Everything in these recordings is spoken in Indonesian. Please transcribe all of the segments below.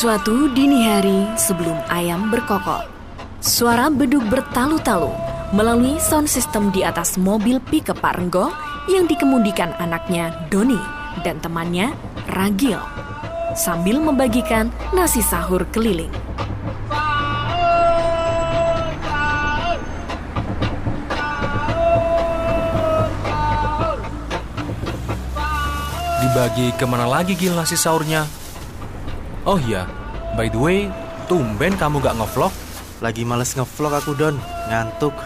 Suatu dini hari sebelum ayam berkokok, suara beduk bertalu-talu melalui sound system di atas mobil pickup Pak Renggo yang dikemudikan anaknya Doni dan temannya Ragil sambil membagikan nasi sahur keliling. Dibagi ke mana lagi Gil nasi sahurnya? Oh iya, by the way, tumben kamu gak ngevlog? Lagi males ngevlog aku Don, ngantuk.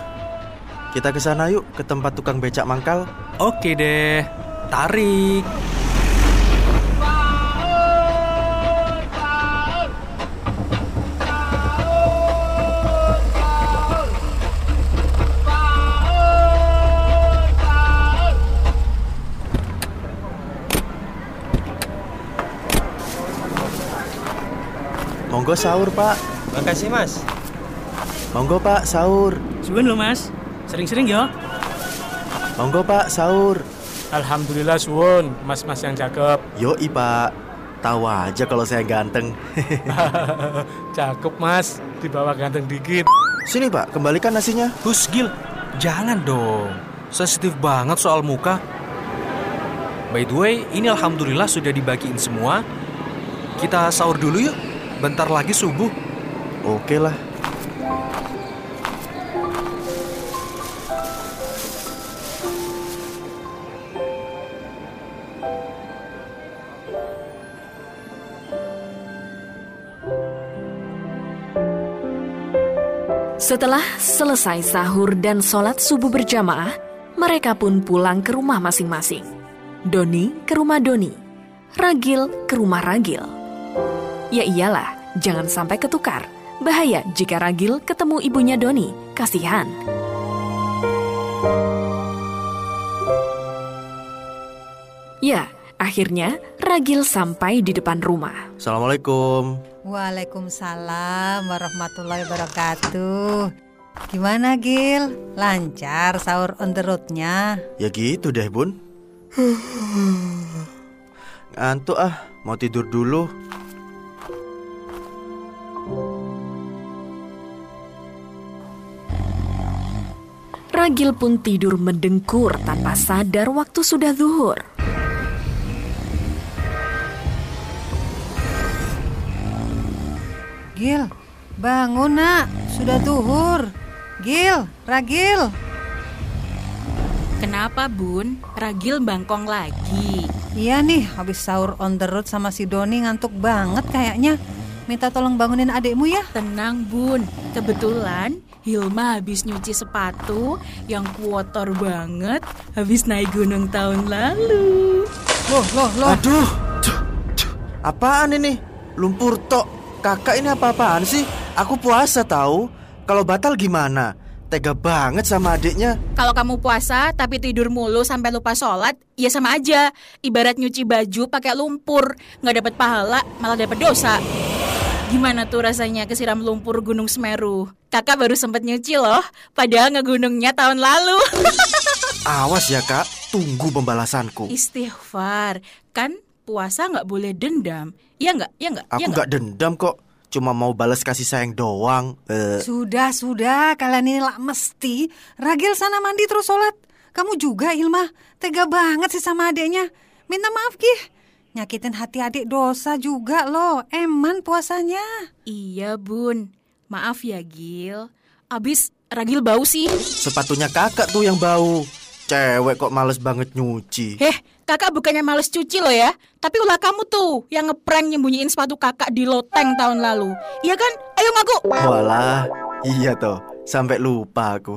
Kita ke sana yuk, ke tempat tukang becak mangkal. Oke deh, tarik. Monggo sahur Pak. Makasih mas. Monggo Pak sahur. Suwun lo mas, sering-sering ya. Monggo Pak sahur. Alhamdulillah suwun, mas-mas yang cakep. Yoi Pak. Tahu aja kalau saya ganteng. cakep mas, di bawah ganteng dikit. Sini Pak, kembalikan nasinya. Hus Gil, jangan dong. Sensitif banget soal muka. By the way, ini alhamdulillah sudah dibagiin semua. Kita sahur dulu yuk. Bentar lagi subuh. Oke lah. Setelah selesai sahur dan sholat subuh berjamaah, mereka pun pulang ke rumah masing-masing. Doni ke rumah Doni, Ragil ke rumah Ragil. Ya iyalah, jangan sampai ketukar. Bahaya jika Ragil ketemu ibunya Doni, kasihan. Ya, akhirnya Ragil sampai di depan rumah. Assalamualaikum. Waalaikumsalam warahmatullahi wabarakatuh. Gimana Gil? Lancar sahur on the road-nya? Ya gitu deh bun. Ngantuk ah, mau tidur dulu. Ragil pun tidur mendengkur tanpa sadar waktu sudah zuhur. Gil, bangun nak, sudah duhur. Gil, Ragil. Kenapa bun? Ragil bangkong lagi. Iya nih, habis sahur on the road sama si Doni ngantuk banget kayaknya. Minta tolong bangunin adikmu ya. Tenang bun, kebetulan Hilma habis nyuci sepatu yang kotor banget habis naik gunung tahun lalu. Loh, loh, loh. Aduh, cuh, cuh. apaan ini? Lumpur tok. Kakak ini apa-apaan sih? Aku puasa tahu. Kalau batal gimana? Tega banget sama adiknya. Kalau kamu puasa tapi tidur mulu sampai lupa sholat, ya sama aja. Ibarat nyuci baju pakai lumpur, nggak dapat pahala, malah dapat dosa. Gimana tuh rasanya kesiram lumpur Gunung Semeru? Kakak baru sempet nyuci loh, padahal ngegunungnya tahun lalu. Awas ya kak, tunggu pembalasanku. Istighfar, kan puasa nggak boleh dendam. Iya nggak? Iya nggak? Aku nggak dendam kok, cuma mau balas kasih sayang doang. Eh, Sudah, sudah. Kalian ini lah mesti. Ragil sana mandi terus sholat. Kamu juga, Ilma. Tega banget sih sama adiknya. Minta maaf, Gih. Nyakitin hati adik dosa juga loh. Eman puasanya. Iya bun, maaf ya Gil. Abis Ragil bau sih. sepatunya kakak tuh yang bau. Cewek kok males banget nyuci. Heh, kakak bukannya males cuci loh ya. Tapi ulah kamu tuh yang ngeprank nyembunyiin sepatu kakak di loteng tahun lalu. Iya kan? Ayo ngaku. Walah, iya toh. Sampai lupa aku.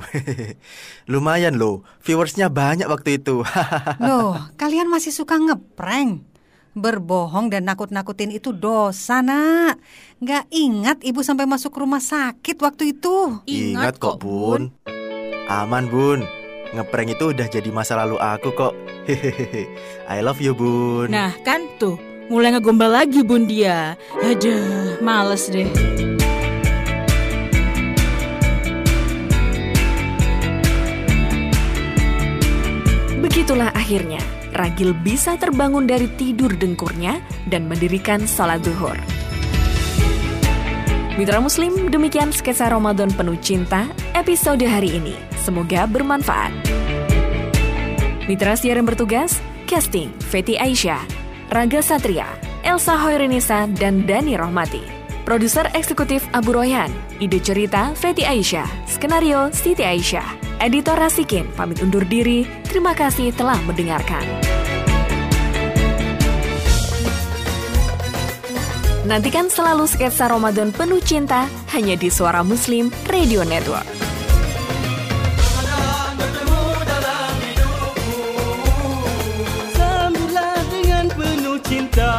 Lumayan loh, viewersnya banyak waktu itu. Loh, kalian masih suka ngeprank? Berbohong dan nakut-nakutin itu dosa, nak. Nggak ingat ibu sampai masuk rumah sakit waktu itu. Ingat kok, Bun. Aman, Bun. Ngeprank itu udah jadi masa lalu aku kok. Hehehe. I love you, Bun. Nah kan tuh, mulai ngegombal lagi bun dia. Aduh, males deh. Begitulah akhirnya Ragil bisa terbangun dari tidur dengkurnya dan mendirikan sholat zuhur. Mitra Muslim, demikian sketsa Ramadan penuh cinta episode hari ini. Semoga bermanfaat. Mitra siaran bertugas, casting Feti Aisyah, Raga Satria, Elsa Hoirinisa, dan Dani Rohmati. Produser eksekutif Abu Royan, ide cerita Feti Aisyah, skenario Siti Aisyah, editor Rasikin, pamit undur diri, terima kasih telah mendengarkan. Nantikan selalu sketsa Ramadan penuh cinta hanya di Suara Muslim Radio Network. Sambutlah dengan penuh cinta